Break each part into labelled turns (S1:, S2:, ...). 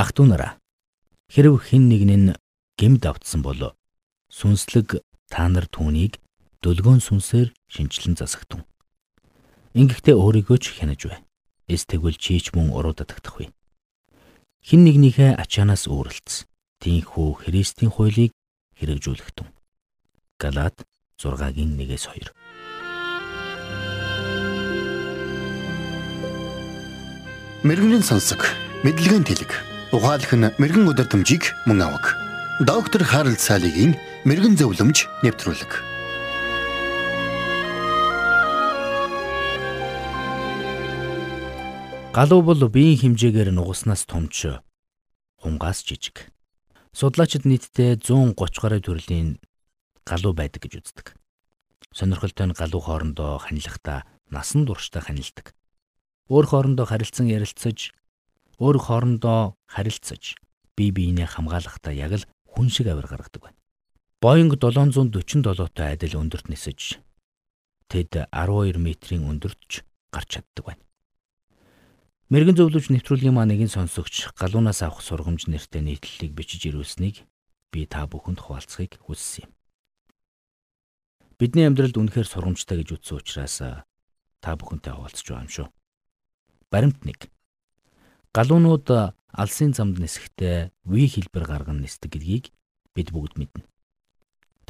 S1: Ах トゥ нараа хэрв хэн нэг нь гэмд автсан бол сүнслэг та нар түүнийг дөлгөөн сүнсээр шинчлэн засагтун. Ингэхдээ өөрийгөө ч хянаж бай. Эс тэгвэл чийч мөн уруудадагдах вэ. Хин нэгнийхээ ачаанаас өөрлөц. Тинхүү Христийн хуулийг хэрэгжүүлэхтэн. Галаат 6-гийн 1-2
S2: Мэргэний сонсог, мэдлэгийн тэлэг. Ухаалх нь мэрэгэн өдөр төмжийг мөн авах. Доктор Харалт цаалогийн мэрэгэн зөвлөмж нэвтрүүлэг.
S1: Галуу бол биеийн хэмжээгээр нугаснаас томч, хунгаас жижиг. Судлаачид нийтдээ 130 гаруй төрлийн галуу байдаг гэж үздэг. Сонирхолтой нь галуу хоорондоо ханилахдаа насан туршдаа ханилдаг. Өөр хоорондоо харилцан ярилцаж, өөр хоорондоо харилцаж, бие биенээ хамгаалахдаа яг л хүн шиг авир гаргадаг байна. Боинг 747-той адил өндөрт нисэж тэд 12 метрийн өндөртч гарч чаддаг байна. Мэргэн зөвлөж нэвтрүүлгийн маа нэгэн сонсогч галуунаас авах сургамж нэртэй нийтлэлийг бичиж ирүүлсэнийг би та бүхэнд хуваалцахыг хүссэн юм. Бидний амьдралд үнэхээр сургамжтай гэж үзсэн учраас та бүхэнтэй хуваалцж байгаа юм шүү. Баримт 1. Галуунууд алсын замд нисэхдээ V хэлбэр гарган нисдэг гэдгийг бид бүгд мэднэ.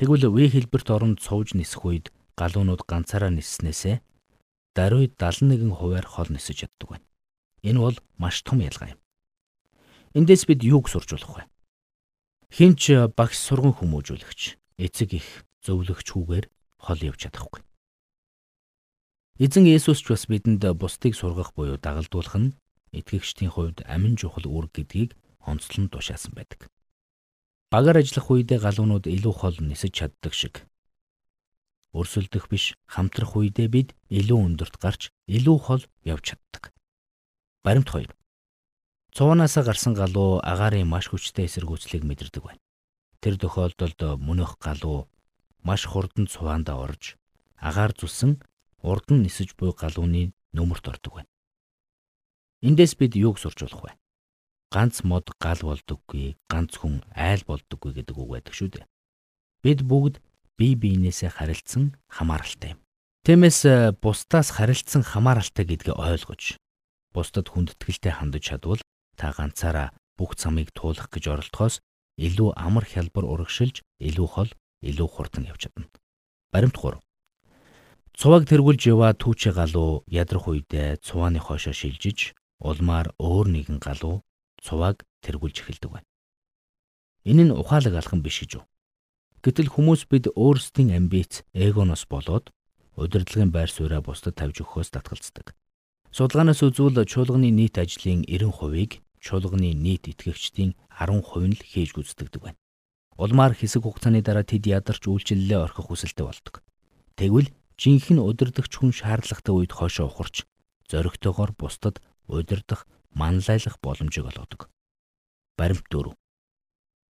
S1: Тэгвэл V хэлбэрт оронд сууж нисэх үед галуунууд ганцаараа ниснээсээ даруй 71 хувиар хол нисэж яддаг байна. Энэ бол маш том ялгаа юм. Эндээс бид юуг сурч болох вэ? Хинч багш сурган хүмүүжүүлэгч, эцэг их зөвлөгч хүүгээр хол явж чадахгүй. Эзэн Есүс ч бас бидэнд бусдыг сургах буюу дагалдуулах нь итгэгчдийн хувьд амин чухал үүрэг гэдгийг онцлон тушаасан байдаг. Багаар ажиллах үедээ галуунууд илүү хол нисэж чаддаг шиг өрсөлдөх биш хамтрах үедээ бид илүү өндөрт гарч илүү хол явж чаддаг. Баримт 2. Цуунаасаа гарсан галуу агаарын маш хүчтэй эсэргүүцлийг мэдэрдэг байна. Тэр тохиолдолд мөнөх галуу маш хурдан цуваанда орж агаар зүсэн урд нь нисэж буй галууны нөмөрт ордог байна. Эндээс бид юуг сурч болох вэ? Ганц мод гал болдоггүй, ганц хүн айл болдоггүй гэдэг үг байдаг шүү дээ. Бид бүгд бие биенээсээ харилцсан хамааралтай юм. Тиймээс бусдаас харилцсан хамааралтай гэдгийг ойлгож бусдад хүндэтгэлтэй хандаж чадвал та ганцаараа бүх замыг туулах гэж оролдохоос илүү амар хялбар урагшилж, илүү хол, илүү хурдан явж чадна. Баримт 3. Цуваг тэргүүлж яваа түүчээ галуу ядрах үедээ цувааны хоошоо шилжиж, улмаар өөр нэгэн галуу цуваг тэргүүлж эхэлдэг байна. Энэ нь ухаалаг алхам биш гэж юу? Гэтэл хүмүүс бид өөрсдийн амбиц, эгоноос болоод удирдлагын байр сууриа бусдад тавьж өгөхөөс татгалздаг. Судалгаанаас үзвэл чуулганы нийт ажлын 90%-ийг чуулганы нийт итгэгчдийн 10% нь л хийж гүйцэтгэдэг байна. Улмаар хэсэг хугацааны дараа тэд ядарч үйлчлэлээ орхих хүсэлтэй болдог. Тэгвэл жинхэнэ удирдахч хүн шаардлагатай үед хойшоо ухарч зоригтойгоор бусдад удирдах, манлайлах боломжийг олгодог. Баримт 4.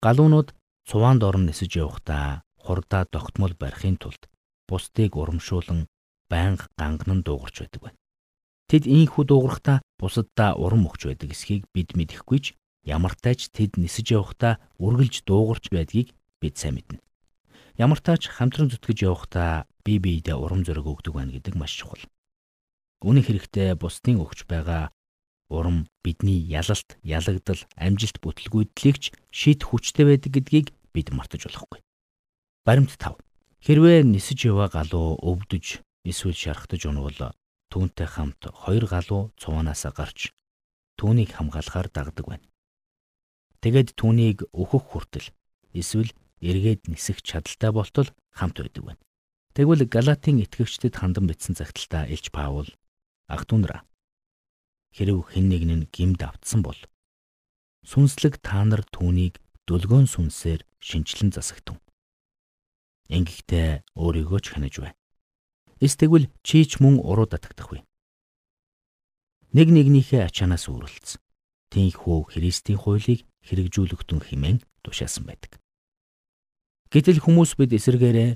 S1: Галуунууд цуваанд орон нисэж явахдаа хурдаа тогтмол барихын тулд бусдыг урамшуулан байнга ганган дуугарч байдаг байна. Тэд ийхүү дуугархдаа бусаддаа урам өгч байдаг эсхийг бид мэдэхгүй ч ямартайч тэд нисэж явахдаа үргэлж дуугарч байдгийг бид сайн мэднэ. Ямартайч хамтран зүтгэж явахдаа бие биедээ урам зориг өгдөг байна гэдэг маш чухал. Үүний хэрэгтэй бусдын өгч байгаа урам бидний ялалт, ялагдал, амжилт бүтлгүүдлийгч шийд хүчтэй байдаг гэдгийг бид мартаж болохгүй. Баримт 5. Хэрвээ нисэж яваа галуу өвдөж эсвэл шархтаж унвал түүнтэй хамт хоёр галуу цуунаасаа гарч түүнийг хамгаалахаар дагдаг байна. Тэгэд түүнийг өөхөх хүртэл эсвэл эргээд нисэх чадaltaй болтол хамт байдаг байна. Тэгвэл Галатийн итгэгчдэд хандан бичсэн загталтаа Илч Паул ах түнраа хэрв хэн нэг нь гимд автсан бол сүнслэг та нар түүнийг дөлгөөн сүнсээр шинчлэн засагтун. Ингэхдээ өөрийгөө ч хянаж бай. Эс тэгвэл чи ч мөн уруу татагдах вэ? Нэг нэгнийхээ ачаанаас үүрэлц. Тинхүү Христийн хуулийг хэрэгжүүлэгдэн хэмээн тушаасан байдаг. Гэтэл хүмүүс бид эсэргээрээ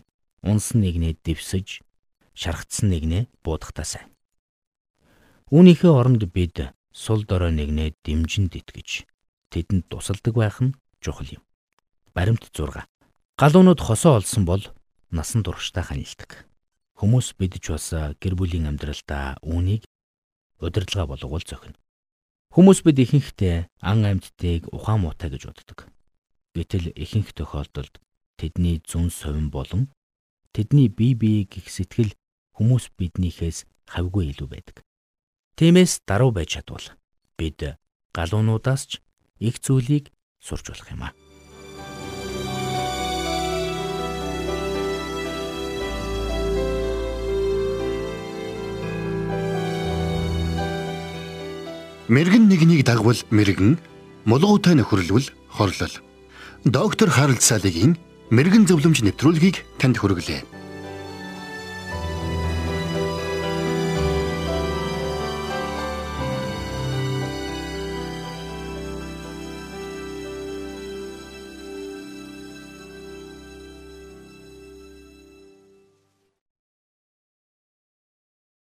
S1: унсан нэгнээ дэвсэж, шархтсан нэгнээ буудахтаа сайн. Үүнийхээ оронд бид сул дорой нэгнээ дэмжинд итгэж, тэдэнд тусалдаг байх нь чухал юм. Баримт 6. Галуунууд хосоо олсон бол насан туршдаа ханилдаг. Хүмүүс бидж бас гэр бүлийн амьдралдаа үүнийг удирдлага болгоул зохино. Хүмүүс бид ихэнхдээ ан амьдтыг ухаан муутай гэж боддог. Гэтэл ихэнх тохиолдолд тэдний зүн совин болон тэдний бие бие гих сэтгэл хүмүүс биднийхээс хавгүй илүү байдаг. Тиймээс даруй байж чадвал бид галуунуудаас ч их зүйлийг сурч болох юм аа.
S2: Мэргэн нэгнийг дагвал мэргэн, мулгуутай нөхөрлөл хорлол. Доктор Харалт Салигийн мэрэгэн зөвлөмж нэвтрүүлгийг танд хүргэлээ.